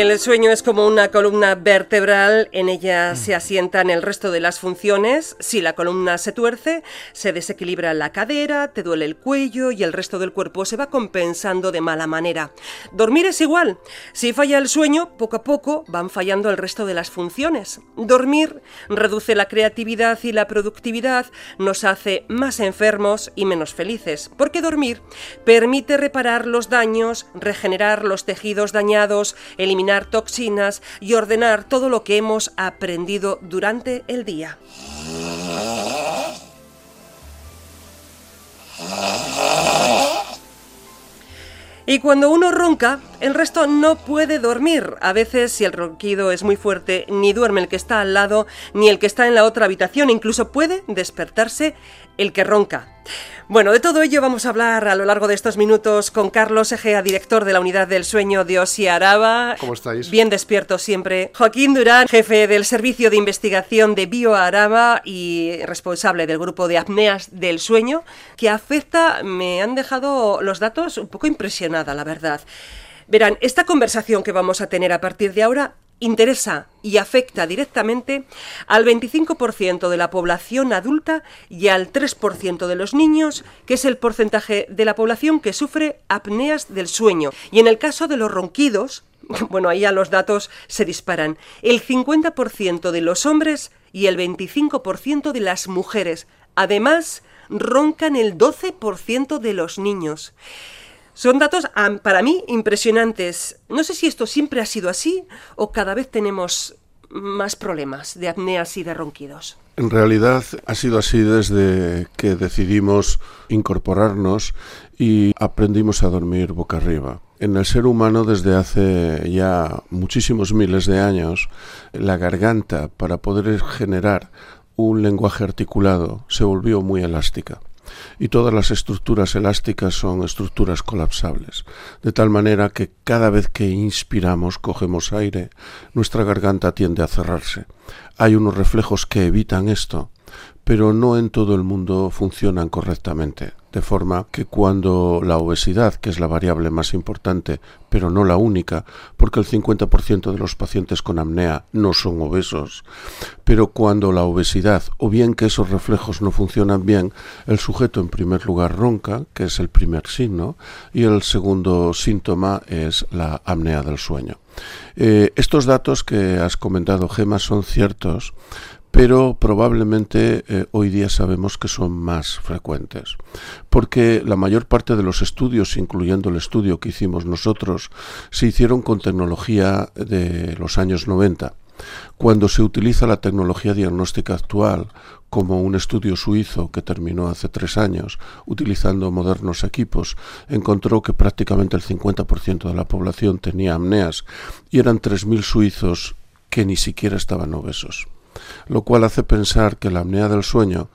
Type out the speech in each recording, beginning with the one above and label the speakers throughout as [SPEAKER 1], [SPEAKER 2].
[SPEAKER 1] El sueño es como una columna vertebral, en ella se asientan el resto de las funciones. Si la columna se tuerce, se desequilibra la cadera, te duele el cuello y el resto del cuerpo se va compensando de mala manera. Dormir es igual. Si falla el sueño, poco a poco van fallando el resto de las funciones. Dormir reduce la creatividad y la productividad, nos hace más enfermos y menos felices, porque dormir permite reparar los daños, regenerar los tejidos dañados, eliminar toxinas y ordenar todo lo que hemos aprendido durante el día. Y cuando uno ronca, el resto no puede dormir. A veces, si el ronquido es muy fuerte, ni duerme el que está al lado, ni el que está en la otra habitación. Incluso puede despertarse el que ronca. Bueno, de todo ello vamos a hablar a lo largo de estos minutos con Carlos Egea, director de la Unidad del Sueño de Osi Araba.
[SPEAKER 2] ¿Cómo estáis?
[SPEAKER 1] Bien despierto siempre. Joaquín Durán, jefe del Servicio de Investigación de Bio Araba y responsable del grupo de apneas del sueño, que afecta, me han dejado los datos un poco impresionada, la verdad. Verán, esta conversación que vamos a tener a partir de ahora interesa y afecta directamente al 25% de la población adulta y al 3% de los niños, que es el porcentaje de la población que sufre apneas del sueño. Y en el caso de los ronquidos, bueno, ahí ya los datos se disparan. El 50% de los hombres y el 25% de las mujeres. Además, roncan el 12% de los niños. Son datos para mí impresionantes. No sé si esto siempre ha sido así o cada vez tenemos más problemas de apneas y de ronquidos.
[SPEAKER 2] En realidad ha sido así desde que decidimos incorporarnos y aprendimos a dormir boca arriba. En el ser humano desde hace ya muchísimos miles de años, la garganta para poder generar un lenguaje articulado se volvió muy elástica y todas las estructuras elásticas son estructuras colapsables, de tal manera que cada vez que inspiramos, cogemos aire, nuestra garganta tiende a cerrarse. Hay unos reflejos que evitan esto, pero no en todo el mundo funcionan correctamente, de forma que cuando la obesidad, que es la variable más importante, pero no la única, porque el 50% de los pacientes con apnea no son obesos, pero cuando la obesidad o bien que esos reflejos no funcionan bien, el sujeto en primer lugar ronca, que es el primer signo, y el segundo síntoma es la apnea del sueño. Eh, estos datos que has comentado, Gema, son ciertos, pero probablemente eh, hoy día sabemos que son más frecuentes, porque la mayor parte de los estudios, incluyendo el estudio que hicimos nosotros, se hicieron con tecnología de los años 90. Cuando se utiliza la tecnología diagnóstica actual, como un estudio suizo que terminó hace tres años, utilizando modernos equipos, encontró que prácticamente el 50% de la población tenía amneas y eran 3.000 suizos que ni siquiera estaban obesos lo cual hace pensar que la apnea del sueño,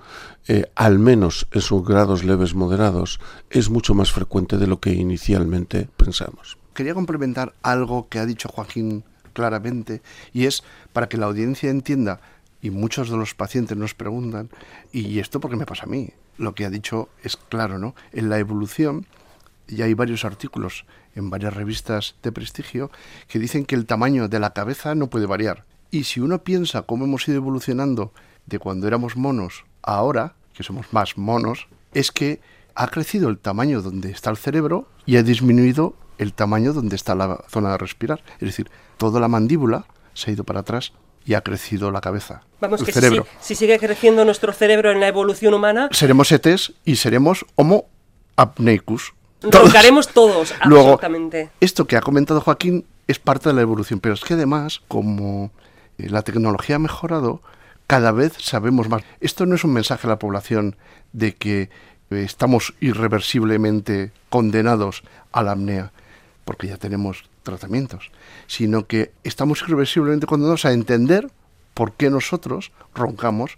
[SPEAKER 2] eh, al menos en sus grados leves moderados, es mucho más frecuente de lo que inicialmente pensamos.
[SPEAKER 3] Quería complementar algo que ha dicho Joaquín claramente, y es para que la audiencia entienda, y muchos de los pacientes nos preguntan, ¿y esto por qué me pasa a mí? Lo que ha dicho es claro, ¿no? En la evolución, y hay varios artículos en varias revistas de prestigio que dicen que el tamaño de la cabeza no puede variar. Y si uno piensa cómo hemos ido evolucionando de cuando éramos monos a ahora, que somos más monos, es que ha crecido el tamaño donde está el cerebro y ha disminuido el tamaño donde está la zona de respirar. Es decir, toda la mandíbula se ha ido para atrás y ha crecido la cabeza.
[SPEAKER 1] Vamos, que cerebro. Si, sigue creciendo nuestro cerebro en la evolución humana...
[SPEAKER 3] Seremos ETs y seremos Homo apneicus.
[SPEAKER 1] Roncaremos todos,
[SPEAKER 3] Luego, esto que ha comentado Joaquín es parte de la evolución, pero es que además, como la tecnología ha mejorado, cada vez sabemos más. Esto no es un mensaje a la población de que eh, estamos irreversiblemente condenados a la apnea, porque ya tenemos tratamientos, sino que estamos irreversiblemente condenados a entender por qué nosotros roncamos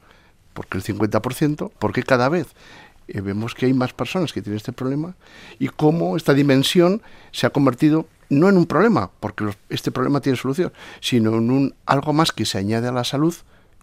[SPEAKER 3] ¿Por qué el 50%? Porque cada vez eh, vemos que hay más personas que tienen este problema y cómo esta dimensión se ha convertido no en un problema, porque este problema tiene solución, sino en un algo más que se añade a la salud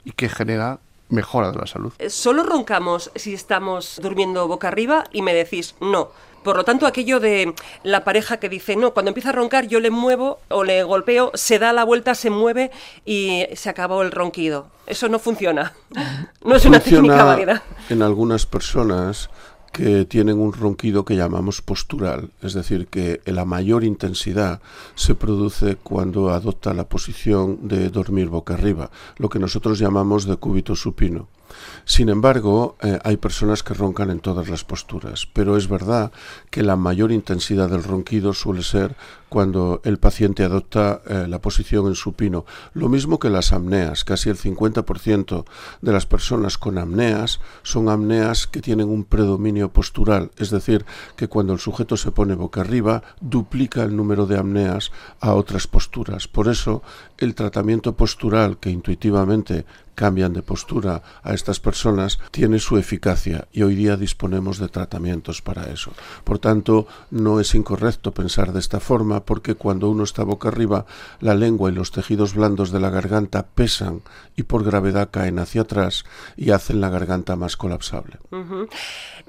[SPEAKER 3] y que genera mejora de la salud.
[SPEAKER 1] Eh, Solo roncamos si estamos durmiendo boca arriba y me decís no. Por lo tanto, aquello de la pareja que dice, no, cuando empieza a roncar yo le muevo o le golpeo, se da la vuelta, se mueve y se acabó el ronquido. Eso no funciona. No es una técnica válida.
[SPEAKER 2] En algunas personas que tienen un ronquido que llamamos postural, es decir, que la mayor intensidad se produce cuando adopta la posición de dormir boca arriba, lo que nosotros llamamos de cúbito supino. Sin embargo, eh, hay personas que roncan en todas las posturas, pero es verdad que la mayor intensidad del ronquido suele ser cuando el paciente adopta eh, la posición en supino. Lo mismo que las apneas, casi el 50% de las personas con apneas son apneas que tienen un predominio postural, es decir, que cuando el sujeto se pone boca arriba duplica el número de apneas a otras posturas. Por eso, el tratamiento postural que intuitivamente cambian de postura a estas personas tiene su eficacia y hoy día disponemos de tratamientos para eso. Por tanto, no es incorrecto pensar de esta forma porque cuando uno está boca arriba, la lengua y los tejidos blandos de la garganta pesan y por gravedad caen hacia atrás y hacen la garganta más colapsable.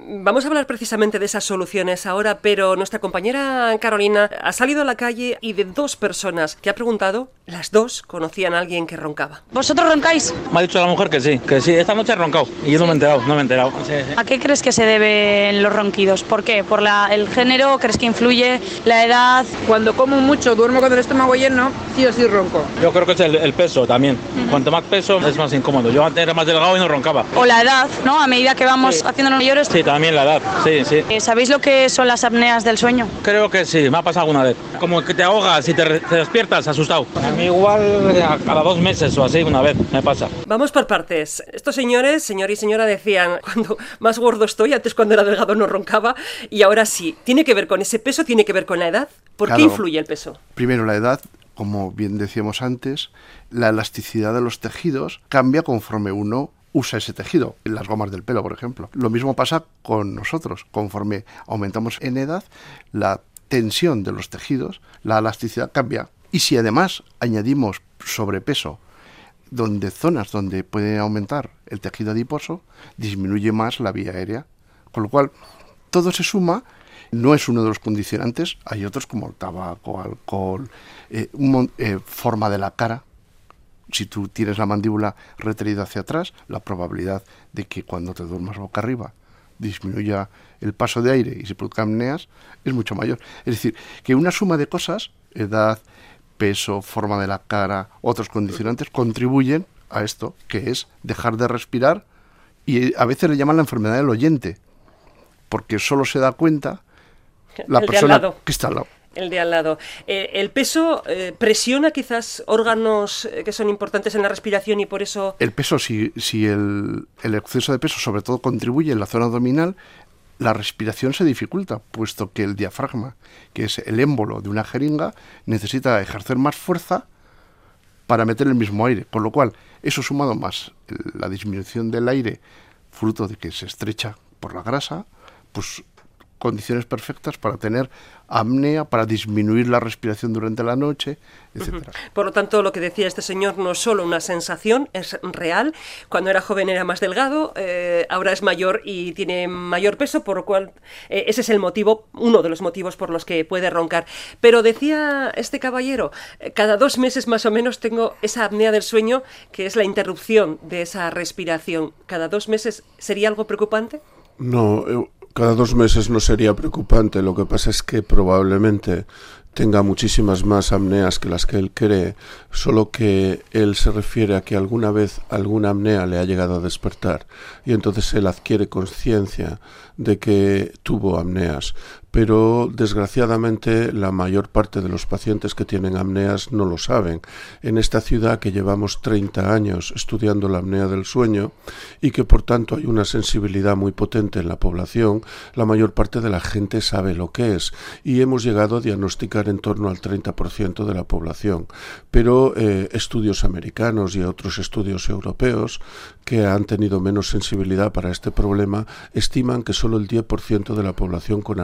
[SPEAKER 1] Vamos a hablar precisamente de esas soluciones ahora, pero nuestra compañera Carolina ha salido a la calle y de dos personas que ha preguntado, las dos conocían a alguien que roncaba.
[SPEAKER 4] ¿Vosotros roncáis?
[SPEAKER 5] Dicho la mujer que sí, que sí, esta noche he roncado y yo no me he enterado, no me he enterado. Sí, sí.
[SPEAKER 4] ¿A qué crees que se deben los ronquidos? ¿Por qué? ¿Por la, el género? ¿Crees que influye? ¿La edad?
[SPEAKER 6] Cuando como mucho, duermo con el estómago lleno, sí o sí ronco.
[SPEAKER 5] Yo creo que es el, el peso también. Cuanto más peso es más incómodo. Yo antes era más delgado y no roncaba.
[SPEAKER 4] ¿O la edad? ¿No? A medida que vamos haciéndonos mayores.
[SPEAKER 5] Sí, también la edad, sí, sí.
[SPEAKER 4] Eh, ¿Sabéis lo que son las apneas del sueño?
[SPEAKER 5] Creo que sí, me ha pasado alguna vez. Como que te ahogas y te, te despiertas asustado. A mí igual a cada dos meses o así una vez me pasa.
[SPEAKER 1] Vamos por partes. Estos señores, señor y señora, decían, cuando más gordo estoy, antes cuando era delgado no roncaba, y ahora sí. ¿Tiene que ver con ese peso? ¿Tiene que ver con la edad? ¿Por qué influye el peso?
[SPEAKER 3] Primero, la edad, como bien decíamos antes, la elasticidad de los tejidos cambia conforme uno usa ese tejido, en las gomas del pelo, por ejemplo. Lo mismo pasa con nosotros. Conforme aumentamos en edad, la tensión de los tejidos, la elasticidad cambia. Y si además añadimos sobrepeso, donde zonas donde puede aumentar el tejido adiposo, disminuye más la vía aérea. Con lo cual, todo se suma, no es uno de los condicionantes, hay otros como el tabaco, alcohol, eh, un eh, forma de la cara. Si tú tienes la mandíbula retraída hacia atrás, la probabilidad de que cuando te duermas boca arriba disminuya el paso de aire y se produzcan apneas es mucho mayor. Es decir, que una suma de cosas, edad, peso, forma de la cara, otros condicionantes, contribuyen a esto, que es dejar de respirar y eh, a veces le llaman la enfermedad del oyente, porque solo se da cuenta la
[SPEAKER 1] El
[SPEAKER 3] persona que está al lado.
[SPEAKER 1] El de al lado. Eh, ¿El peso eh, presiona quizás órganos que son importantes en la respiración y por eso...
[SPEAKER 3] El peso, si, si el, el exceso de peso sobre todo contribuye en la zona abdominal, la respiración se dificulta, puesto que el diafragma, que es el émbolo de una jeringa, necesita ejercer más fuerza para meter el mismo aire. Con lo cual, eso sumado más la disminución del aire, fruto de que se estrecha por la grasa, pues condiciones perfectas para tener apnea, para disminuir la respiración durante la noche, etcétera.
[SPEAKER 1] Por lo tanto, lo que decía este señor no es solo una sensación, es real. Cuando era joven era más delgado, eh, ahora es mayor y tiene mayor peso, por lo cual eh, ese es el motivo, uno de los motivos por los que puede roncar. Pero decía este caballero, eh, cada dos meses más o menos tengo esa apnea del sueño, que es la interrupción de esa respiración. ¿Cada dos meses sería algo preocupante?
[SPEAKER 2] No, cada dos meses no sería preocupante. Lo que pasa es que probablemente tenga muchísimas más apneas que las que él cree, solo que él se refiere a que alguna vez alguna apnea le ha llegado a despertar y entonces él adquiere conciencia de que tuvo apneas. Pero desgraciadamente la mayor parte de los pacientes que tienen apneas no lo saben. En esta ciudad que llevamos 30 años estudiando la apnea del sueño y que por tanto hay una sensibilidad muy potente en la población, la mayor parte de la gente sabe lo que es y hemos llegado a diagnosticar en torno al 30% de la población. Pero eh, estudios americanos y otros estudios europeos que han tenido menos sensibilidad para este problema estiman que solo el 10% de la población con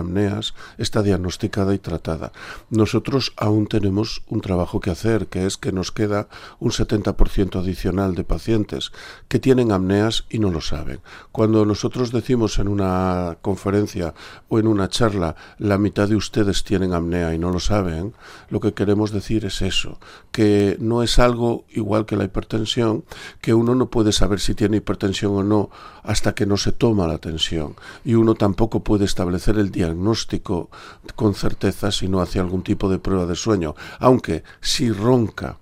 [SPEAKER 2] está diagnosticada y tratada. Nosotros aún tenemos un trabajo que hacer, que es que nos queda un 70% adicional de pacientes que tienen apneas y no lo saben. Cuando nosotros decimos en una conferencia o en una charla la mitad de ustedes tienen apnea y no lo saben, lo que queremos decir es eso, que no es algo igual que la hipertensión, que uno no puede saber si tiene hipertensión o no hasta que no se toma la tensión y uno tampoco puede establecer el diagnóstico con certeza si no hace algún tipo de prueba de sueño, aunque si ronca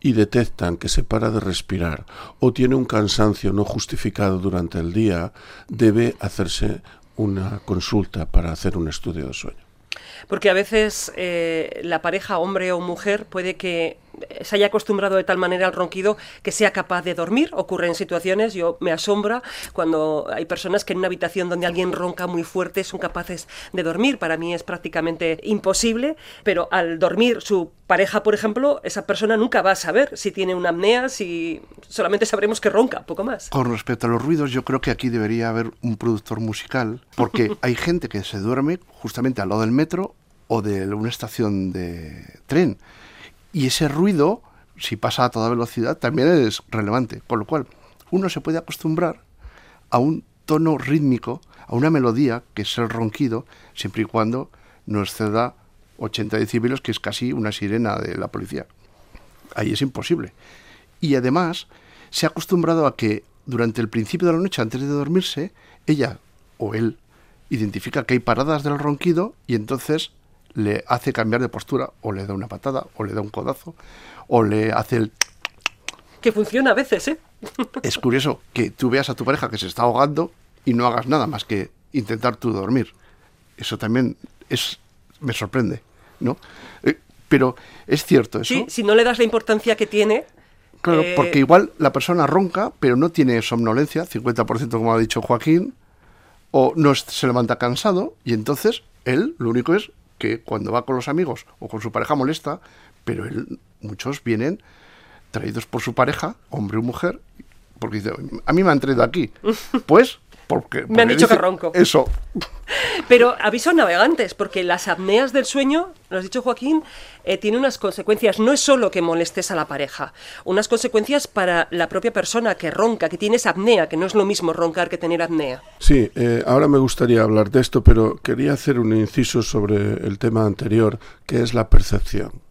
[SPEAKER 2] y detectan que se para de respirar o tiene un cansancio no justificado durante el día, debe hacerse una consulta para hacer un estudio de sueño.
[SPEAKER 1] Porque a veces eh, la pareja, hombre o mujer, puede que se haya acostumbrado de tal manera al ronquido que sea capaz de dormir. Ocurre en situaciones, yo me asombra cuando hay personas que en una habitación donde alguien ronca muy fuerte son capaces de dormir. Para mí es prácticamente imposible, pero al dormir su pareja, por ejemplo, esa persona nunca va a saber si tiene una apnea, si solamente sabremos que ronca, poco más.
[SPEAKER 3] Con respecto a los ruidos, yo creo que aquí debería haber un productor musical, porque hay gente que se duerme justamente al lado del metro o de una estación de tren. Y ese ruido, si pasa a toda velocidad, también es relevante. Con lo cual, uno se puede acostumbrar a un tono rítmico, a una melodía, que es el ronquido, siempre y cuando no exceda 80 decibeles, que es casi una sirena de la policía. Ahí es imposible. Y además, se ha acostumbrado a que durante el principio de la noche, antes de dormirse, ella o él identifica que hay paradas del ronquido y entonces le hace cambiar de postura, o le da una patada, o le da un codazo, o le hace el...
[SPEAKER 1] Que funciona a veces, ¿eh?
[SPEAKER 3] es curioso que tú veas a tu pareja que se está ahogando y no hagas nada más que intentar tú dormir. Eso también es me sorprende, ¿no? Eh, pero es cierto eso.
[SPEAKER 1] Sí, si no le das la importancia que tiene,
[SPEAKER 3] Claro, eh, porque igual la persona ronca, pero no tiene somnolencia, 50% como ha dicho Joaquín, o no se levanta cansado, y entonces él lo único es que cuando va con los amigos o con su pareja molesta, pero él, muchos vienen traídos por su pareja, hombre o mujer, porque dice, a mí me han traído aquí. Pues, porque...
[SPEAKER 1] me han dicho que ronco.
[SPEAKER 3] Eso.
[SPEAKER 1] Pero aviso navegantes, porque las apneas del sueño, lo has dicho Joaquín, eh, tiene unas consecuencias. No es solo que molestes a la pareja, unas consecuencias para la propia persona que ronca, que tienes apnea, que no es lo mismo roncar que tener apnea.
[SPEAKER 2] Sí, eh, ahora me gustaría hablar de esto, pero quería hacer un inciso sobre el tema anterior, que es la percepción.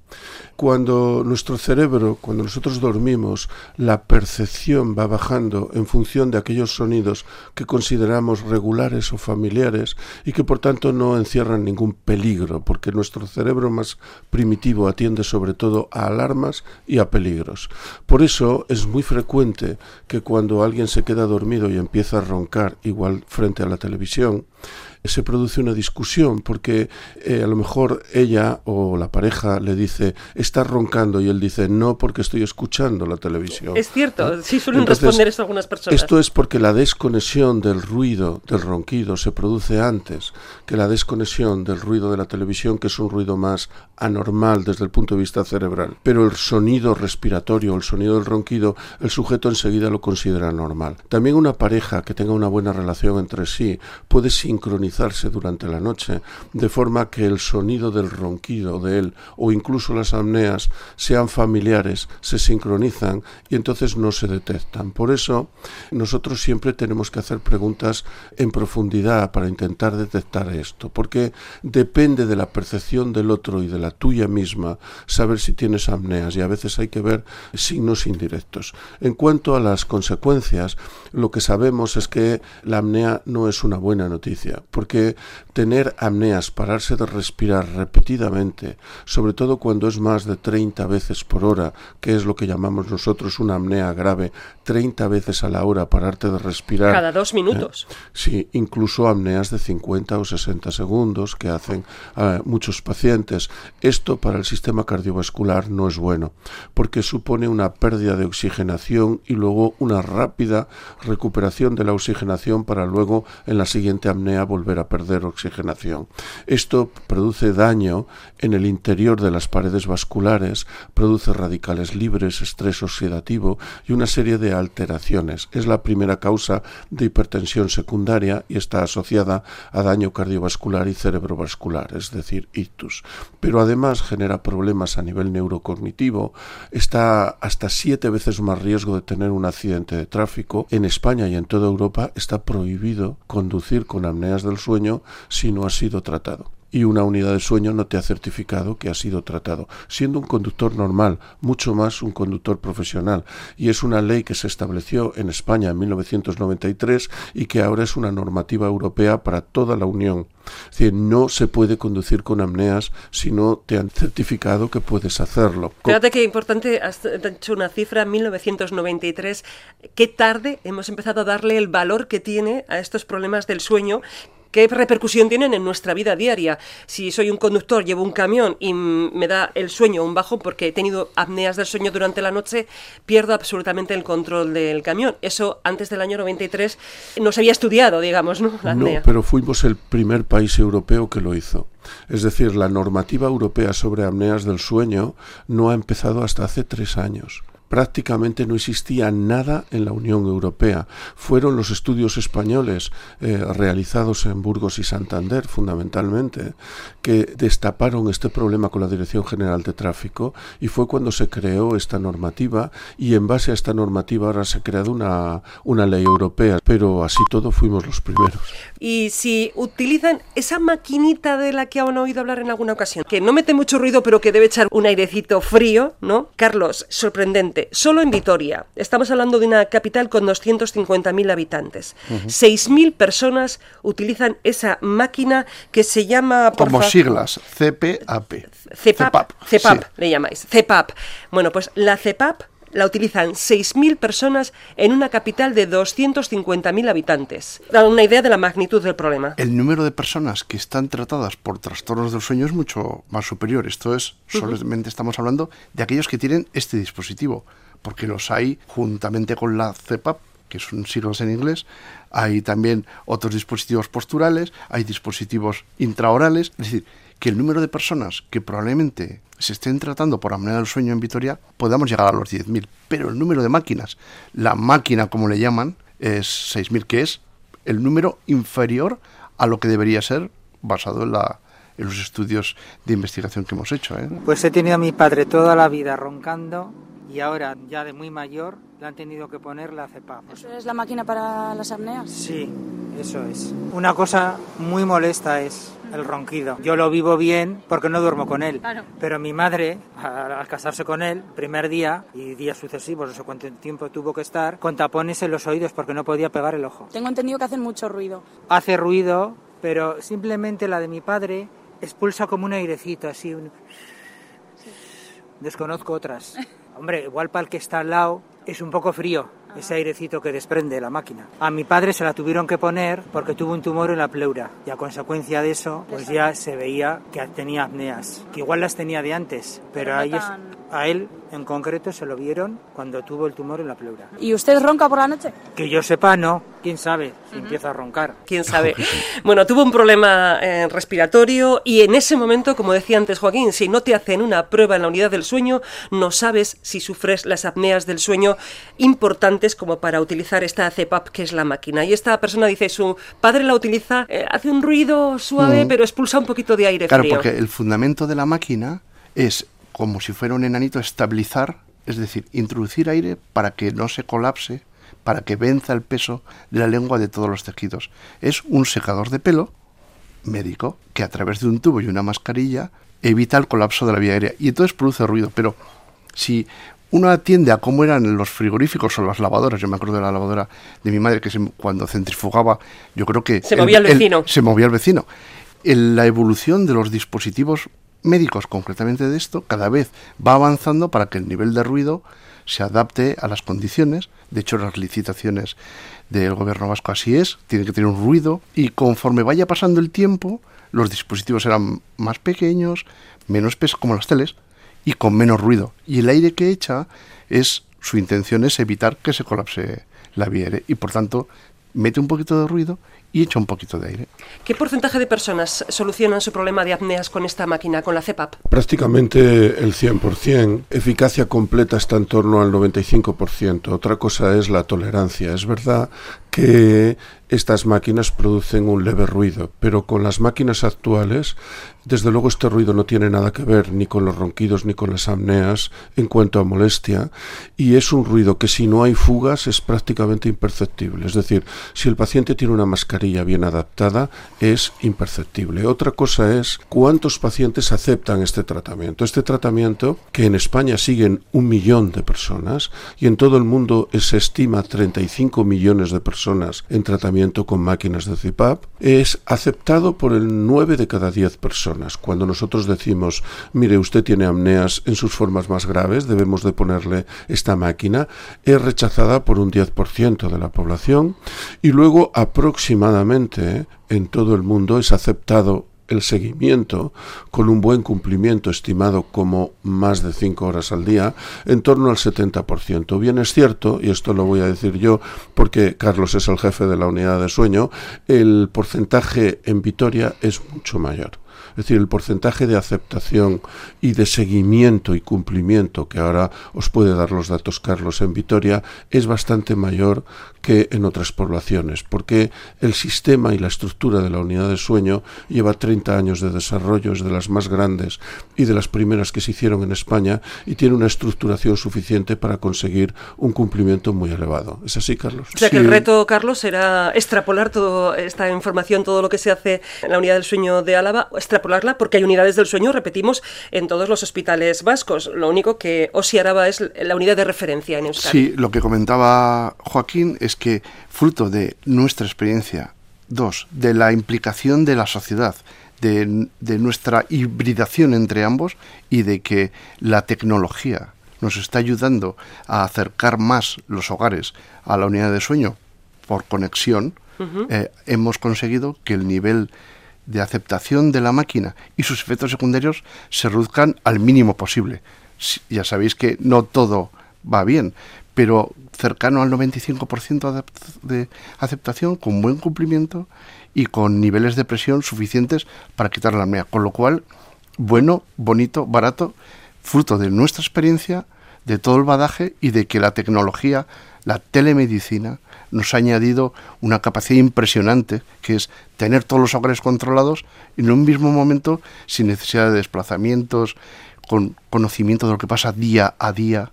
[SPEAKER 2] Cuando nuestro cerebro, cuando nosotros dormimos, la percepción va bajando en función de aquellos sonidos que consideramos regulares o familiares y que por tanto no encierran ningún peligro, porque nuestro cerebro más primitivo atiende sobre todo a alarmas y a peligros. Por eso es muy frecuente que cuando alguien se queda dormido y empieza a roncar, igual frente a la televisión, se produce una discusión porque eh, a lo mejor ella o la pareja le dice, está roncando y él dice, no, porque estoy escuchando la televisión.
[SPEAKER 1] Es cierto, sí suelen responder eso algunas personas.
[SPEAKER 2] Esto es porque la desconexión del ruido, del ronquido, se produce antes que la desconexión del ruido de la televisión, que es un ruido más anormal desde el punto de vista cerebral. Pero el sonido respiratorio, el sonido del ronquido, el sujeto enseguida lo considera normal. También una pareja que tenga una buena relación entre sí puede sincronizar durante la noche, de forma que el sonido del ronquido de él o incluso las apneas sean familiares, se sincronizan y entonces no se detectan. Por eso nosotros siempre tenemos que hacer preguntas en profundidad para intentar detectar esto, porque depende de la percepción del otro y de la tuya misma saber si tienes apneas y a veces hay que ver signos indirectos. En cuanto a las consecuencias, lo que sabemos es que la apnea no es una buena noticia porque tener apneas, pararse de respirar repetidamente, sobre todo cuando es más de 30 veces por hora, que es lo que llamamos nosotros una apnea grave, 30 veces a la hora pararte de respirar.
[SPEAKER 1] Cada dos minutos.
[SPEAKER 2] ¿eh? Sí, incluso apneas de 50 o 60 segundos que hacen uh, muchos pacientes. Esto para el sistema cardiovascular no es bueno, porque supone una pérdida de oxigenación y luego una rápida recuperación de la oxigenación para luego en la siguiente apnea volver a perder oxigenación. Esto produce daño en el interior de las paredes vasculares, produce radicales libres, estrés oxidativo y una serie de alteraciones. Es la primera causa de hipertensión secundaria y está asociada a daño cardiovascular y cerebrovascular, es decir, ictus. Pero además genera problemas a nivel neurocognitivo, está hasta siete veces más riesgo de tener un accidente de tráfico. En España y en toda Europa está prohibido conducir con apneas del sueño si no ha sido tratado y una unidad de sueño no te ha certificado que ha sido tratado, siendo un conductor normal, mucho más un conductor profesional. Y es una ley que se estableció en España en 1993 y que ahora es una normativa europea para toda la Unión. Es decir, no se puede conducir con apneas si no te han certificado que puedes hacerlo.
[SPEAKER 1] Fíjate qué importante, has hecho una cifra, 1993. Qué tarde hemos empezado a darle el valor que tiene a estos problemas del sueño ¿Qué repercusión tienen en nuestra vida diaria? Si soy un conductor, llevo un camión y me da el sueño un bajo porque he tenido apneas del sueño durante la noche, pierdo absolutamente el control del camión. Eso antes del año 93 no se había estudiado, digamos, ¿no?
[SPEAKER 2] La apnea. No, pero fuimos el primer país europeo que lo hizo. Es decir, la normativa europea sobre apneas del sueño no ha empezado hasta hace tres años prácticamente no existía nada en la Unión Europea. Fueron los estudios españoles eh, realizados en Burgos y Santander, fundamentalmente, que destaparon este problema con la Dirección General de Tráfico y fue cuando se creó esta normativa y en base a esta normativa ahora se ha creado una, una ley europea, pero así todo fuimos los primeros.
[SPEAKER 1] Y si utilizan esa maquinita de la que han oído hablar en alguna ocasión, que no mete mucho ruido pero que debe echar un airecito frío, ¿no? Carlos, sorprendente solo en Vitoria, estamos hablando de una capital con 250.000 habitantes. 6.000 personas utilizan esa máquina que se llama...
[SPEAKER 3] Como siglas, CPAP.
[SPEAKER 1] CPAP, CPAP, le llamáis. CPAP. Bueno, pues la CPAP la utilizan 6.000 personas en una capital de 250.000 habitantes. Da una idea de la magnitud del problema.
[SPEAKER 3] El número de personas que están tratadas por trastornos del sueño es mucho más superior. Esto es, solamente estamos hablando de aquellos que tienen este dispositivo, porque los hay juntamente con la CEPAP, que son siglos en inglés, hay también otros dispositivos posturales, hay dispositivos intraorales, es decir, que el número de personas que probablemente se estén tratando por apnea del sueño en Vitoria podamos llegar a los 10.000, pero el número de máquinas, la máquina como le llaman, es 6.000, que es el número inferior a lo que debería ser basado en, la, en los estudios de investigación que hemos hecho. ¿eh?
[SPEAKER 7] Pues he tenido a mi padre toda la vida roncando y ahora ya de muy mayor le han tenido que poner la CEPAP.
[SPEAKER 4] ¿Eso es la máquina para las apneas?
[SPEAKER 7] Sí, eso es. Una cosa muy molesta es el ronquido. Yo lo vivo bien porque no duermo con él. Pero mi madre, al casarse con él, primer día y días sucesivos, no sé cuánto tiempo tuvo que estar, con tapones en los oídos porque no podía pegar el ojo.
[SPEAKER 4] Tengo entendido que hacen mucho ruido.
[SPEAKER 7] Hace ruido, pero simplemente la de mi padre expulsa como un airecito, así. Un... Desconozco otras. Hombre, igual para el que está al lado es un poco frío ese airecito que desprende la máquina. A mi padre se la tuvieron que poner porque tuvo un tumor en la pleura y a consecuencia de eso pues ya se veía que tenía apneas, que igual las tenía de antes, pero, a, ellos, a él en concreto se lo vieron cuando tuvo el tumor en la pleura.
[SPEAKER 4] ¿Y usted ronca por la noche?
[SPEAKER 7] Que yo sepa, no. ¿Quién sabe si empieza a roncar?
[SPEAKER 1] ¿Quién sabe? bueno, tuvo un problema eh, respiratorio y en ese momento, como decía antes Joaquín, si no te hacen una prueba en la unidad del sueño, no sabes si sufres las apneas del sueño importantes como para utilizar esta CPAP, que es la máquina. Y esta persona dice, su padre la utiliza, eh, hace un ruido suave, mm. pero expulsa un poquito de aire
[SPEAKER 3] claro,
[SPEAKER 1] frío.
[SPEAKER 3] Claro, porque el fundamento de la máquina es como si fuera un enanito estabilizar, es decir, introducir aire para que no se colapse, para que venza el peso de la lengua de todos los tejidos. Es un secador de pelo médico que a través de un tubo y una mascarilla evita el colapso de la vía aérea y entonces produce ruido. Pero si uno atiende a cómo eran los frigoríficos o las lavadoras. Yo me acuerdo de la lavadora de mi madre que cuando centrifugaba, yo creo que...
[SPEAKER 1] Se movía el, vecino.
[SPEAKER 3] se movía el vecino. la evolución de los dispositivos médicos, concretamente de esto, cada vez va avanzando para que el nivel de ruido se adapte a las condiciones. De hecho, las licitaciones del gobierno vasco así es, tiene que tener un ruido y conforme vaya pasando el tiempo, los dispositivos serán más pequeños, menos pesos como las teles y con menos ruido. Y el aire que echa es su intención es evitar que se colapse la vía y por tanto mete un poquito de ruido y echa un poquito de aire.
[SPEAKER 1] ¿Qué porcentaje de personas solucionan su problema de apneas con esta máquina, con la CEPAP?
[SPEAKER 2] Prácticamente el 100%. Eficacia completa está en torno al 95%. Otra cosa es la tolerancia. Es verdad que estas máquinas producen un leve ruido, pero con las máquinas actuales, desde luego este ruido no tiene nada que ver ni con los ronquidos ni con las apneas en cuanto a molestia, y es un ruido que si no hay fugas es prácticamente imperceptible. Es decir, si el paciente tiene una mascarilla bien adaptada, es imperceptible. Otra cosa es cuántos pacientes aceptan este tratamiento. Este tratamiento, que en España siguen un millón de personas y en todo el mundo se estima 35 millones de personas en tratamiento con máquinas de CPAP es aceptado por el 9 de cada 10 personas. Cuando nosotros decimos, mire, usted tiene apneas en sus formas más graves, debemos de ponerle esta máquina, es rechazada por un 10% de la población y luego aproximadamente en todo el mundo es aceptado el seguimiento con un buen cumplimiento estimado como más de 5 horas al día en torno al 70%. Bien es cierto, y esto lo voy a decir yo porque Carlos es el jefe de la unidad de sueño, el porcentaje en Vitoria es mucho mayor. Es decir, el porcentaje de aceptación y de seguimiento y cumplimiento que ahora os puede dar los datos Carlos en Vitoria es bastante mayor que en otras poblaciones, porque el sistema y la estructura de la unidad de sueño lleva 30 años de desarrollo, es de las más grandes y de las primeras que se hicieron en España y tiene una estructuración suficiente para conseguir un cumplimiento muy elevado. ¿Es así, Carlos?
[SPEAKER 1] O sea que el reto, Carlos, será extrapolar toda esta información, todo lo que se hace en la unidad del sueño de Álava, extrapolarla, porque hay unidades del sueño, repetimos, en todos los hospitales vascos. Lo único que Osi Araba es la unidad de referencia en Euskadi.
[SPEAKER 3] Sí, lo que comentaba Joaquín es que fruto de nuestra experiencia, dos, de la implicación de la sociedad, de, nuestra hibridación entre ambos y de que la tecnología nos está ayudando a acercar más los hogares a la unidad de sueño por conexión, eh, hemos conseguido que el nivel de aceptación de la máquina y sus efectos secundarios se reduzcan al mínimo posible. Ya sabéis que no todo va bien, pero cercano al 95% de aceptación, con buen cumplimiento y con niveles de presión suficientes para quitar la apnea. Con lo cual, bueno, bonito, barato, fruto de nuestra experiencia, de todo el badaje y de que la tecnología, la telemedicina, nos ha añadido una capacidad impresionante, que es tener todos los hogares controlados en un mismo momento, sin necesidad de desplazamientos, con conocimiento de lo que pasa día a día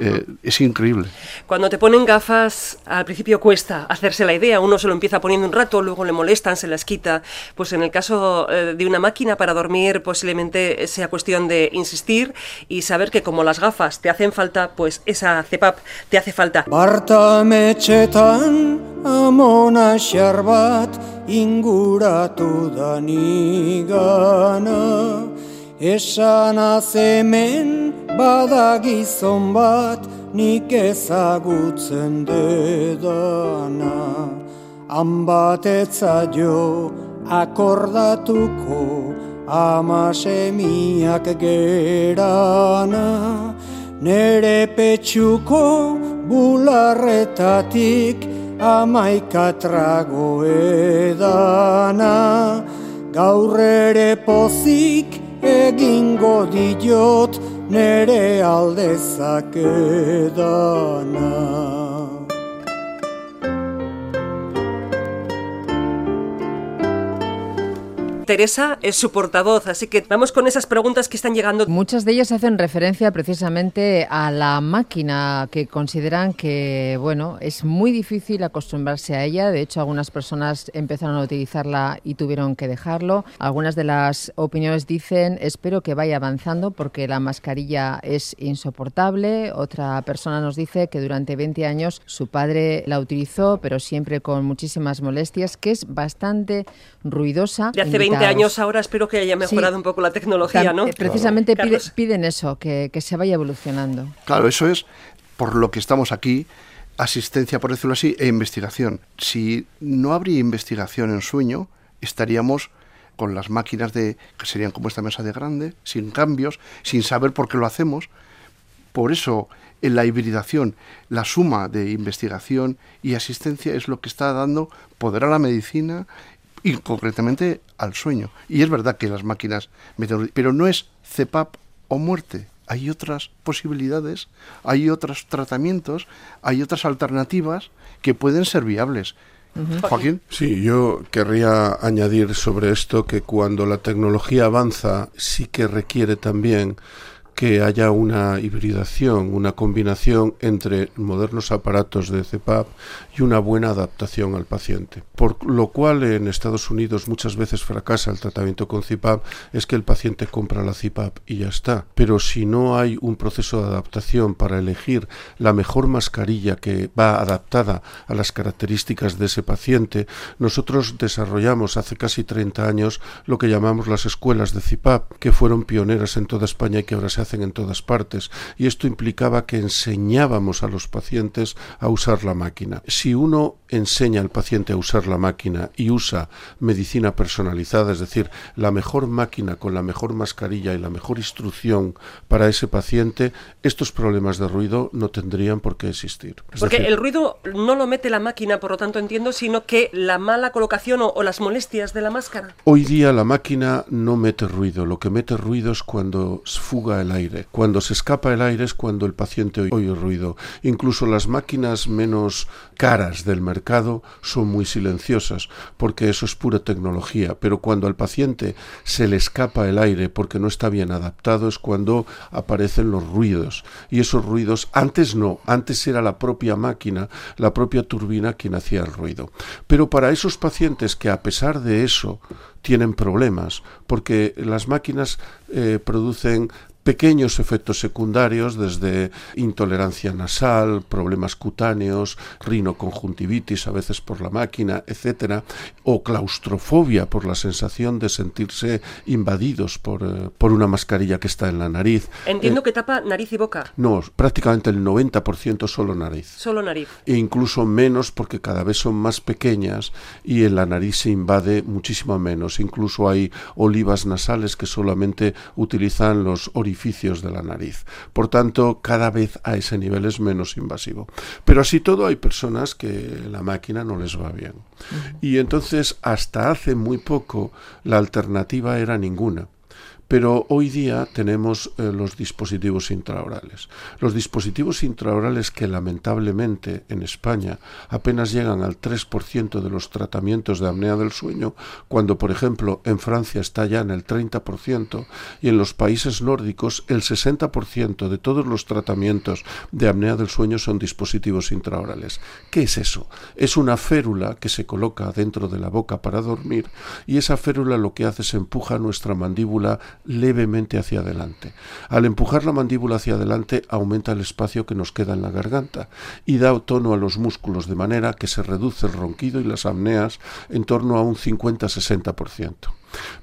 [SPEAKER 3] eh, es increíble.
[SPEAKER 1] Cuando te ponen gafas, al principio cuesta hacerse la idea, uno se lo empieza poniendo un rato, luego le molestan, se las quita. Pues en el caso eh, de una máquina para dormir, posiblemente sea cuestión de insistir y saber que como las gafas te hacen falta, pues esa CEPAP te hace falta.
[SPEAKER 8] Esan azemen bada gizon bat nik ezagutzen dedana Han batetza jo akordatuko amasemiak gerana. Nere petxuko bularretatik amaikatrago edana. Gaur ere pozik egingo diot nere aldezak
[SPEAKER 1] Teresa es su portavoz, así que vamos con esas preguntas que están llegando.
[SPEAKER 9] Muchas de ellas hacen referencia precisamente a la máquina que consideran que, bueno, es muy difícil acostumbrarse a ella. De hecho, algunas personas empezaron a utilizarla y tuvieron que dejarlo. Algunas de las opiniones dicen, espero que vaya avanzando porque la mascarilla es insoportable. Otra persona nos dice que durante 20 años su padre la utilizó, pero siempre con muchísimas molestias, que es bastante ruidosa.
[SPEAKER 1] De hace 20 años ahora espero que haya mejorado un poco la tecnología, ¿no?
[SPEAKER 9] Eh, precisamente piden eso, que, que se vaya evolucionando.
[SPEAKER 3] Claro, eso es por lo que estamos aquí asistencia, por decirlo así, e investigación. Si no habría investigación en sueño, estaríamos con las máquinas de que serían como esta mesa de grande, sin cambios, sin saber por qué lo hacemos. Por eso, en la hibridación, la suma de investigación y asistencia es lo que está dando poder a la medicina y concretamente al sueño. Y es verdad que las máquinas pero no es CEPAP o muerte. Hay otras posibilidades, hay otros tratamientos, hay otras alternativas que pueden ser viables. Joaquín.
[SPEAKER 2] Sí, yo querría añadir sobre esto que cuando la tecnología avanza sí que requiere también que haya una hibridación, una combinación entre modernos aparatos de CPAP y una buena adaptación al paciente. Por lo cual en Estados Unidos muchas veces fracasa el tratamiento con CPAP, es que el paciente compra la CPAP y ya está. Pero si no hay un proceso de adaptación para elegir la mejor mascarilla que va adaptada a las características de ese paciente, nosotros desarrollamos hace casi 30 años lo que llamamos las escuelas de CPAP, que fueron pioneras en toda España y que ahora se hacen en todas partes, y esto implicaba que enseñábamos a los pacientes a usar la máquina. Si uno enseña al paciente a usar la máquina y usa medicina personalizada, es decir, la mejor máquina con la mejor mascarilla y la mejor instrucción para ese paciente, estos problemas de ruido no tendrían por qué existir.
[SPEAKER 1] Porque el ruido no lo mete la máquina, por lo tanto entiendo, sino que la mala colocación o, o las molestias de la máscara.
[SPEAKER 2] Hoy día la máquina no mete ruido, lo que mete ruido es cuando fuga el aire. Cuando se escapa el aire es cuando el paciente oye ruido. Incluso las máquinas menos caras del mercado son muy silenciosas, porque eso es pura tecnología. Pero cuando al paciente se le escapa el aire porque no está bien adaptado es cuando aparecen los ruidos. Y esos ruidos antes no, antes era la propia máquina, la propia turbina quien hacía el ruido. Pero para esos pacientes que a pesar de eso tienen problemas, porque las máquinas eh, producen pequeños efectos secundarios desde intolerancia nasal, problemas cutáneos, rinoconjuntivitis a veces por la máquina, etcétera, o claustrofobia por la sensación de sentirse invadidos por, eh, por una mascarilla que está en la nariz.
[SPEAKER 1] Entiendo eh, que tapa nariz y boca.
[SPEAKER 2] No, prácticamente el 90% solo nariz.
[SPEAKER 1] Solo nariz.
[SPEAKER 2] E incluso menos porque cada vez son más pequeñas y en la nariz se invade muchísimo menos. Incluso hay olivas nasales que solamente utilizan los orificios de la nariz. Por tanto, cada vez a ese nivel es menos invasivo. Pero así todo hay personas que la máquina no les va bien. Y entonces, hasta hace muy poco, la alternativa era ninguna. Pero hoy día tenemos eh, los dispositivos intraorales. Los dispositivos intraorales que lamentablemente en España apenas llegan al 3% de los tratamientos de apnea del sueño, cuando por ejemplo en Francia está ya en el 30% y en los países nórdicos el 60% de todos los tratamientos de apnea del sueño son dispositivos intraorales. ¿Qué es eso? Es una férula que se coloca dentro de la boca para dormir y esa férula lo que hace es empuja nuestra mandíbula levemente hacia adelante. Al empujar la mandíbula hacia adelante aumenta el espacio que nos queda en la garganta y da tono a los músculos de manera que se reduce el ronquido y las apneas en torno a un 50-60%.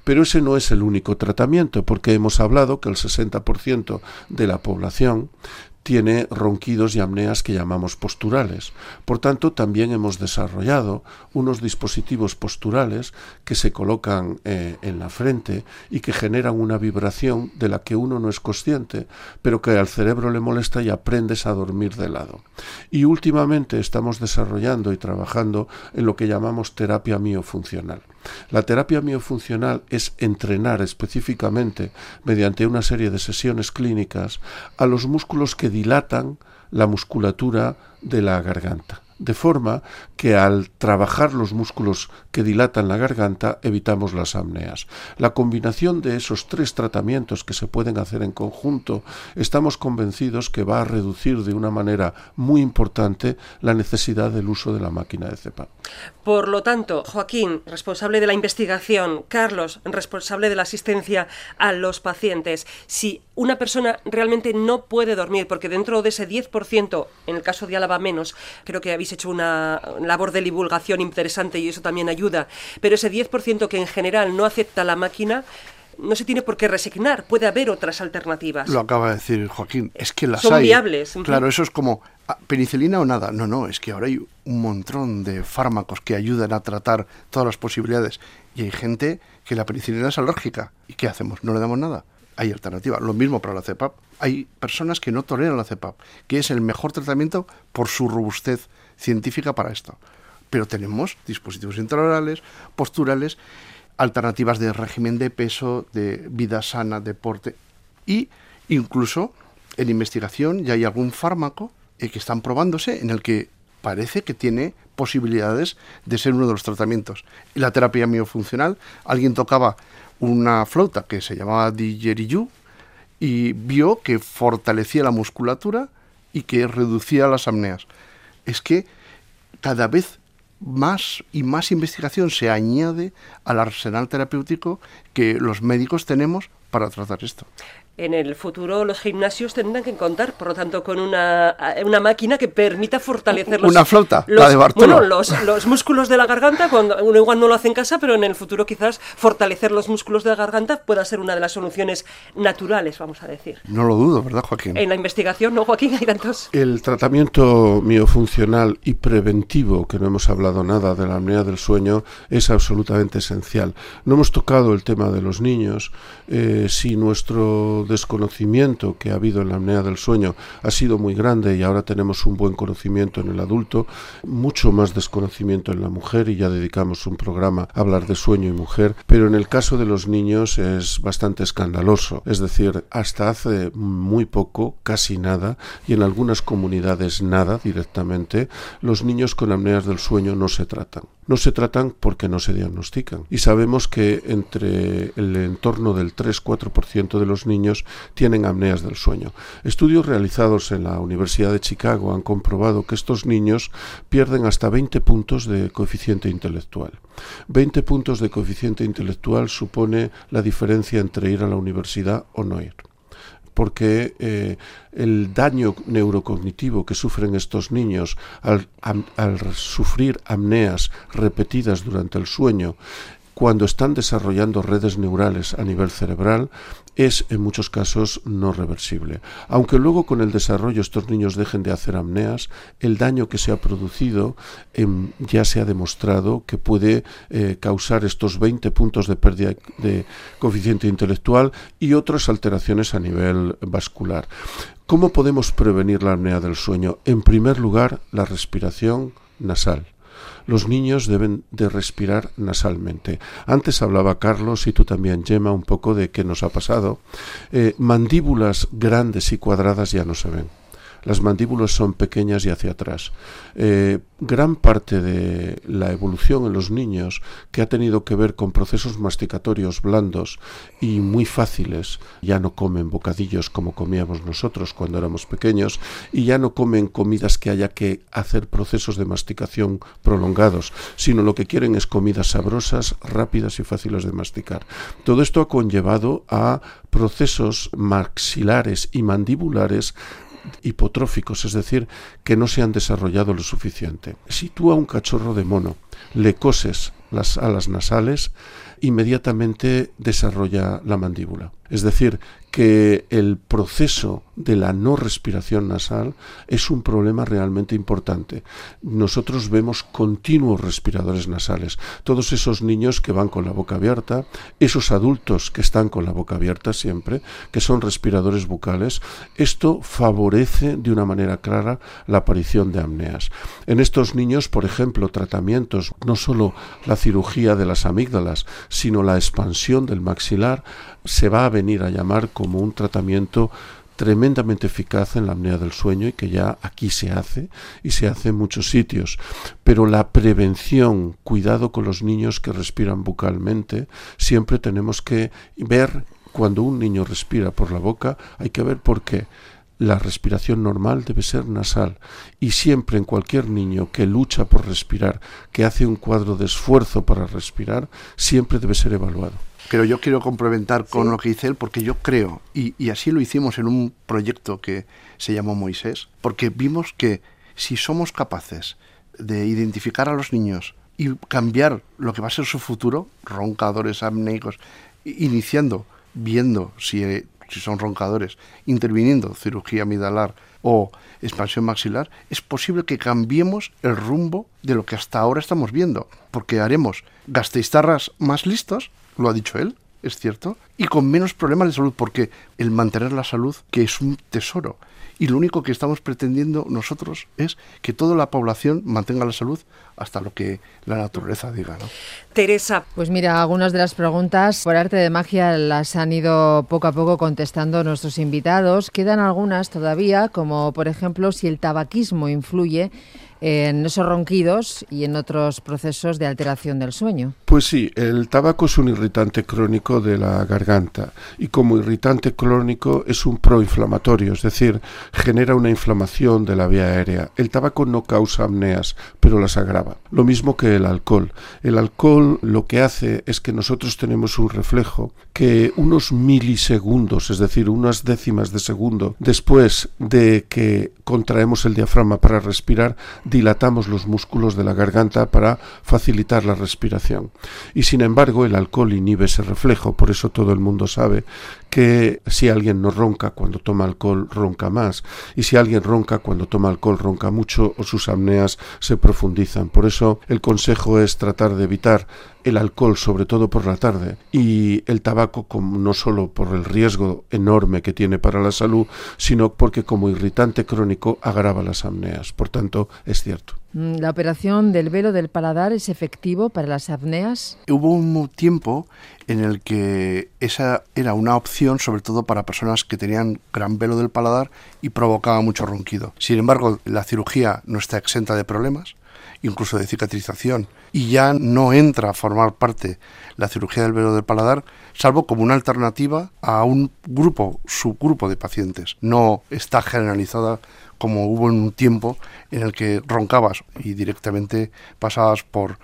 [SPEAKER 2] Pero ese no es el único tratamiento, porque hemos hablado que el 60% de la población tiene ronquidos y apneas que llamamos posturales. Por tanto, también hemos desarrollado unos dispositivos posturales que se colocan eh, en la frente y que generan una vibración de la que uno no es consciente, pero que al cerebro le molesta y aprendes a dormir de lado. Y últimamente estamos desarrollando y trabajando en lo que llamamos terapia miofuncional. La terapia miofuncional es entrenar específicamente, mediante una serie de sesiones clínicas, a los músculos que dilatan la musculatura de la garganta. De forma que al trabajar los músculos que dilatan la garganta evitamos las apneas. La combinación de esos tres tratamientos que se pueden hacer en conjunto estamos convencidos que va a reducir de una manera muy importante la necesidad del uso de la máquina de CEPAP.
[SPEAKER 1] Por lo tanto, Joaquín, responsable de la investigación, Carlos, responsable de la asistencia a los pacientes, si una persona realmente no puede dormir, porque dentro de ese 10%, en el caso de Álava menos, creo que habéis hecho una labor de divulgación interesante y eso también ayuda, pero ese 10% que en general no acepta la máquina, no se tiene por qué resignar, puede haber otras alternativas.
[SPEAKER 3] Lo acaba de decir Joaquín, es que las
[SPEAKER 1] Son
[SPEAKER 3] hay.
[SPEAKER 1] viables.
[SPEAKER 3] Claro, eso es como ah, penicilina o nada. No, no, es que ahora hay un montón de fármacos que ayudan a tratar todas las posibilidades y hay gente que la penicilina es alérgica. ¿Y qué hacemos? ¿No le damos nada? Hay alternativa. Lo mismo para la CEPAP. Hay personas que no toleran la CEPAP, que es el mejor tratamiento por su robustez científica para esto. Pero tenemos dispositivos intraorales, posturales, alternativas de régimen de peso, de vida sana, deporte y incluso en investigación ya hay algún fármaco eh, que están probándose en el que parece que tiene posibilidades de ser uno de los tratamientos. La terapia miofuncional, alguien tocaba una flauta que se llamaba didgeridoo y vio que fortalecía la musculatura y que reducía las apneas. Es que cada vez más y más investigación se añade al arsenal terapéutico que los médicos tenemos para tratar esto
[SPEAKER 1] en el futuro los gimnasios tendrán que contar, por lo tanto, con una, una máquina que permita fortalecer los...
[SPEAKER 3] Una flauta,
[SPEAKER 1] los,
[SPEAKER 3] de
[SPEAKER 1] Bueno, los, los, músculos de la garganta, cuando uno igual no lo hace en casa, pero en el futuro quizás fortalecer los músculos de la garganta pueda ser una de las soluciones naturales, vamos a decir.
[SPEAKER 3] No lo dudo, ¿verdad, Joaquín?
[SPEAKER 1] En la investigación, ¿no, Joaquín? Hay tantos...
[SPEAKER 2] El tratamiento miofuncional y preventivo, que no hemos hablado nada de la apnea del sueño, es absolutamente esencial. No hemos tocado el tema de los niños. Eh, si nuestro desconocimiento que ha habido en la apnea del sueño ha sido muy grande y ahora tenemos un buen conocimiento en el adulto, mucho más desconocimiento en la mujer y ya dedicamos un programa a hablar de sueño y mujer, pero en el caso de los niños es bastante escandaloso, es decir, hasta hace muy poco, casi nada, y en algunas comunidades nada directamente, los niños con apneas del sueño no se tratan. No se tratan porque no se diagnostican. Y sabemos que entre el entorno del 3-4% de los niños tienen apneas del sueño. Estudios realizados en la Universidad de Chicago han comprobado que estos niños pierden hasta 20 puntos de coeficiente intelectual. 20 puntos de coeficiente intelectual supone la diferencia entre ir a la universidad o no ir porque eh, el daño neurocognitivo que sufren estos niños al, al, sufrir apneas repetidas durante el sueño cuando están desarrollando redes neurales a nivel cerebral es en muchos casos no reversible. Aunque luego con el desarrollo estos niños dejen de hacer apneas, el daño que se ha producido em, ya se ha demostrado que puede eh, causar estos 20 puntos de pérdida de coeficiente intelectual y otras alteraciones a nivel vascular. ¿Cómo podemos prevenir la apnea del sueño? En primer lugar, la respiración nasal los niños deben de respirar nasalmente. Antes hablaba Carlos y tú también, Gemma, un poco de qué nos ha pasado. Eh, mandíbulas grandes y cuadradas ya no se ven las mandíbulas son pequeñas y hacia atrás. Eh, gran parte de la evolución en los niños que ha tenido que ver con procesos masticatorios blandos y muy fáciles, ya no comen bocadillos como comíamos nosotros cuando éramos pequeños y ya no comen comidas que haya que hacer procesos de masticación prolongados, sino lo que quieren es comidas sabrosas, rápidas y fáciles de masticar. Todo esto ha conllevado a procesos maxilares y mandibulares hipotróficos, es decir, que no se han desarrollado lo suficiente. Si tú a un cachorro de mono le coses las alas nasales, inmediatamente desarrolla la mandíbula. Es decir, que el proceso de la no respiración nasal es un problema realmente importante. Nosotros vemos continuos respiradores nasales. Todos esos niños que van con la boca abierta, esos adultos que están con la boca abierta siempre, que son respiradores bucales, esto favorece de una manera clara la aparición de apneas. En estos niños, por ejemplo, tratamientos, no solo la cirugía de las amígdalas, sino la expansión del maxilar, se va a venir a llamar como un tratamiento tremendamente eficaz en la apnea del sueño y que ya aquí se hace y se hace en muchos sitios. Pero la prevención, cuidado con los niños que respiran bucalmente, siempre tenemos que ver cuando un niño respira por la boca, hay que ver por qué la respiración normal debe ser nasal y siempre en cualquier niño que lucha por respirar, que hace un cuadro de esfuerzo para respirar, siempre debe ser evaluado.
[SPEAKER 3] Pero yo quiero complementar con lo que dice él, porque yo creo, y, y así lo hicimos en un proyecto que se llamó Moisés, porque vimos que si somos capaces de identificar a los niños y cambiar lo que va a ser su futuro, roncadores, apneicos, iniciando, viendo si si son roncadores, interviniendo cirugía amidalar o expansión maxilar, es posible que cambiemos el rumbo de lo que hasta ahora estamos viendo, porque haremos gasteiztarras más listos, lo ha dicho él, es cierto, y con menos problemas de salud, porque el mantener la salud, que es un tesoro, y lo único que estamos pretendiendo nosotros es que toda la población mantenga la salud hasta lo que la naturaleza diga. ¿no?
[SPEAKER 1] Teresa.
[SPEAKER 9] Pues mira, algunas de las preguntas por arte de magia las han ido poco a poco contestando nuestros invitados. Quedan algunas todavía, como por ejemplo si el tabaquismo influye en esos ronquidos y en otros procesos de alteración del sueño.
[SPEAKER 2] Pues sí, el tabaco es un irritante crónico de la garganta y como irritante crónico es un proinflamatorio, es decir, genera una inflamación de la vía aérea. El tabaco no causa apneas, pero las agrava. Lo mismo que el alcohol. El alcohol lo que hace es que nosotros tenemos un reflejo que unos milisegundos, es decir, unas décimas de segundo después de que contraemos el diafragma para respirar, dilatamos los músculos de la garganta para facilitar la respiración. Y sin embargo, el alcohol inhibe ese reflejo, por eso todo el mundo sabe que si alguien no ronca cuando toma alcohol, ronca más, y si alguien ronca cuando toma alcohol, ronca mucho o sus apneas se profundizan. Por eso el consejo es tratar de evitar el alcohol, sobre todo por la tarde, y el tabaco no solo por el riesgo enorme que tiene para la salud, sino porque como irritante crónico agrava las apneas. Por tanto, es cierto.
[SPEAKER 9] Mm, ¿La operación del velo del paladar es efectivo para las apneas?
[SPEAKER 3] Hubo un tiempo en el que esa era una opción sobre todo para personas que tenían gran velo del paladar y provocaba mucho ronquido. Sin embargo, la cirugía no está exenta de problemas incluso de cicatrización, y ya no entra a formar parte la cirugía del velo del paladar, salvo como una alternativa a un grupo, subgrupo de pacientes. No está generalizada como hubo en un tiempo en el que roncabas y directamente pasabas por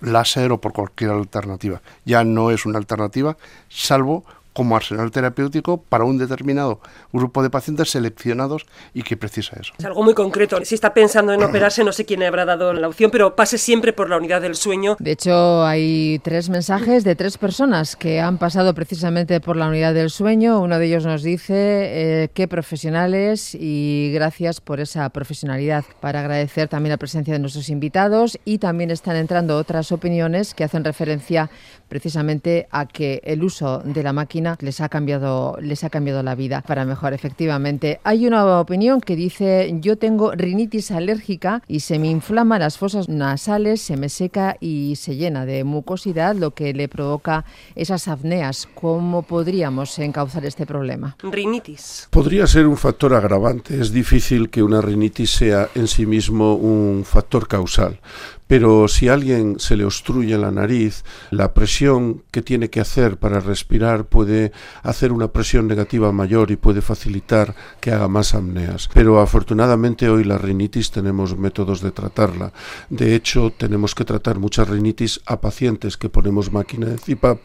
[SPEAKER 3] láser o por cualquier alternativa. Ya no es una alternativa, salvo como arsenal terapéutico para un determinado grupo de pacientes seleccionados y que precisa eso.
[SPEAKER 1] Es algo muy concreto. Si está pensando en operarse, no sé quién le habrá dado la opción, pero pase siempre por la unidad del sueño.
[SPEAKER 9] De hecho, hay tres mensajes de tres personas que han pasado precisamente por la unidad del sueño. Uno de ellos nos dice eh, qué profesionales y gracias por esa profesionalidad. Para agradecer también la presencia de nuestros invitados y también están entrando otras opiniones que hacen referencia precisamente a que el uso de la máquina les ha cambiado, les ha cambiado la vida para mejor, efectivamente. Hay una opinión que dice yo tengo rinitis alérgica y se me inflaman las fosas nasales, se me seca y se llena de mucosidad, lo que le provoca esas apneas. ¿Cómo podríamos encauzar este problema?
[SPEAKER 1] Rinitis.
[SPEAKER 2] Podría ser un factor agravante. Es difícil que una rinitis sea en sí mismo un factor causal pero si a alguien se le obstruye la nariz, la presión que tiene que hacer para respirar puede hacer una presión negativa mayor y puede facilitar que haga más apneas. Pero afortunadamente hoy la rinitis tenemos métodos de tratarla. De hecho, tenemos que tratar mucha rinitis a pacientes que ponemos máquina de CIPAP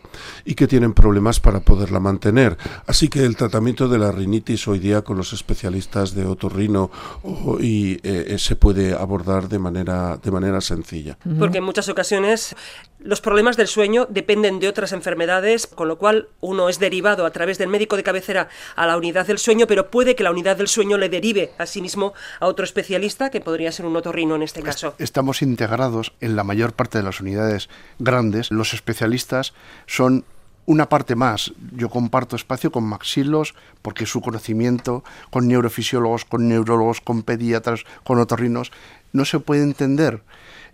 [SPEAKER 2] y que tienen problemas para poderla mantener. Así que el tratamiento de la rinitis hoy día con los especialistas de otorrino y, eh, se puede abordar de manera, de manera sencilla.
[SPEAKER 1] Porque en muchas ocasiones los problemas del sueño dependen de otras enfermedades, con lo cual uno es derivado a través del médico de cabecera a la unidad del sueño, pero puede que la unidad del sueño le derive a sí mismo a otro especialista, que podría ser un otorrino en este caso.
[SPEAKER 3] Estamos integrados en la mayor parte de las unidades grandes. Los especialistas son una parte más. Yo comparto espacio con maxilos porque su conocimiento con neurofisiólogos, con neurólogos, con pediatras, con otorrinos, no se puede entender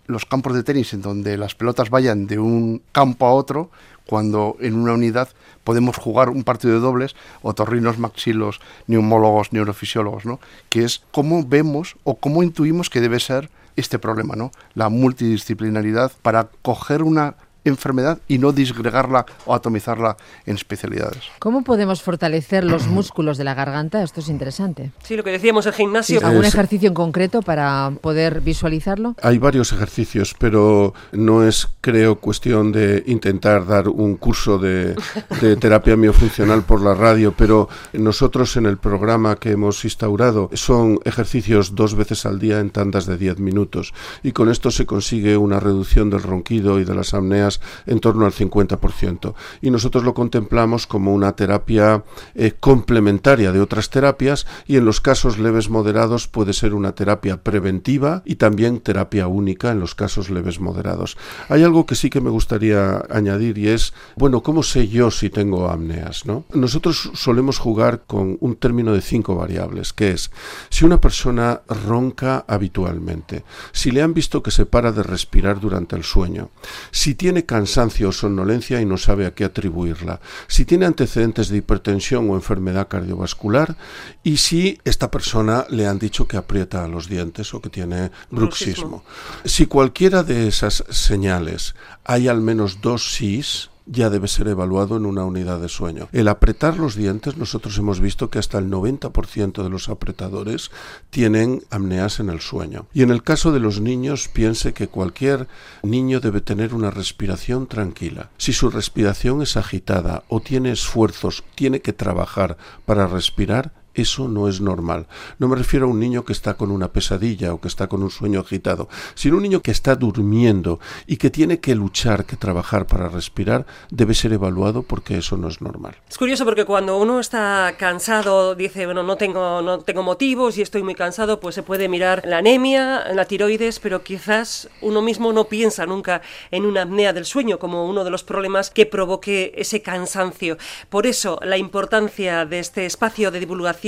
[SPEAKER 3] los campos de tenis en donde las pelotas vayan de un campo a otro cuando en una unidad podemos jugar un partido de dobles, otorrinos, maxilos, neumólogos, neurofisiólogos, ¿no? Que es cómo vemos o cómo intuimos que debe ser este problema, ¿no? La multidisciplinaridad para coger una enfermedad y no disgregarla o atomizarla en especialidades.
[SPEAKER 9] ¿Cómo podemos fortalecer los músculos de la garganta? Esto es interesante.
[SPEAKER 1] Sí, lo que decíamos, el gimnasio.
[SPEAKER 9] ¿Algún ejercicio en concreto para poder visualizarlo?
[SPEAKER 2] Hay varios ejercicios, pero no es, creo, cuestión de intentar dar un curso de, de terapia miofuncional por la radio, pero nosotros en el programa que hemos instaurado son ejercicios dos veces al día en tandas de 10 minutos y con esto se consigue una reducción del ronquido y de las apneas en torno al 50%. Y nosotros lo contemplamos como una terapia eh, complementaria de otras terapias y en los casos leves moderados puede ser una terapia preventiva y también terapia única en los casos leves moderados. Hay algo que sí que me gustaría añadir y es, bueno, ¿cómo sé yo si tengo apneas? ¿no? Nosotros solemos jugar con un término de cinco variables, que es si una persona ronca habitualmente, si le han visto que se para de respirar durante el sueño, si tiene cansancio o somnolencia y no sabe a qué atribuirla, si tiene antecedentes de hipertensión o enfermedad cardiovascular y si esta persona le han dicho que aprieta los dientes o que tiene bruxismo. Si cualquiera de esas señales hay al menos dos sís, ya debe ser evaluado en una unidad de sueño. El apretar los dientes, nosotros hemos visto que hasta el 90% de los apretadores tienen apneas en el sueño. Y en el caso de los niños, piense que cualquier niño debe tener una respiración tranquila. Si su respiración es agitada o tiene esfuerzos, tiene que trabajar para respirar, eso no es normal. No me refiero a un niño que está con una pesadilla o que está con un sueño agitado, sino un niño que está durmiendo y que tiene que luchar, que trabajar para respirar, debe ser evaluado porque eso no es normal.
[SPEAKER 1] Es curioso porque cuando uno está cansado, dice, bueno, no tengo, no tengo motivos y estoy muy cansado, pues se puede mirar la anemia, la tiroides, pero quizás uno mismo no piensa nunca en una apnea del sueño como uno de los problemas que provoque ese cansancio. Por eso la importancia de este espacio de divulgación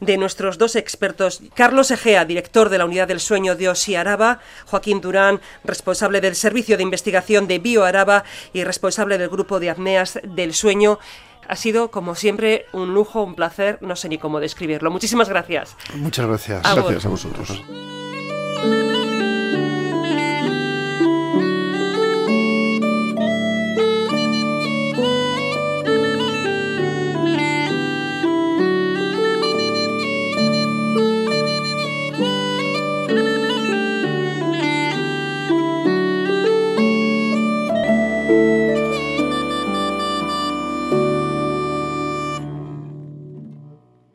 [SPEAKER 1] de nuestros dos expertos, Carlos Egea, director de la Unidad del Sueño de OSI Araba, Joaquín Durán, responsable del Servicio de Investigación de BioAraba y responsable del Grupo de Apneas del Sueño. Ha sido, como siempre, un lujo, un placer, no sé ni cómo describirlo. Muchísimas gracias.
[SPEAKER 3] Muchas gracias.
[SPEAKER 2] Gracias a vosotros.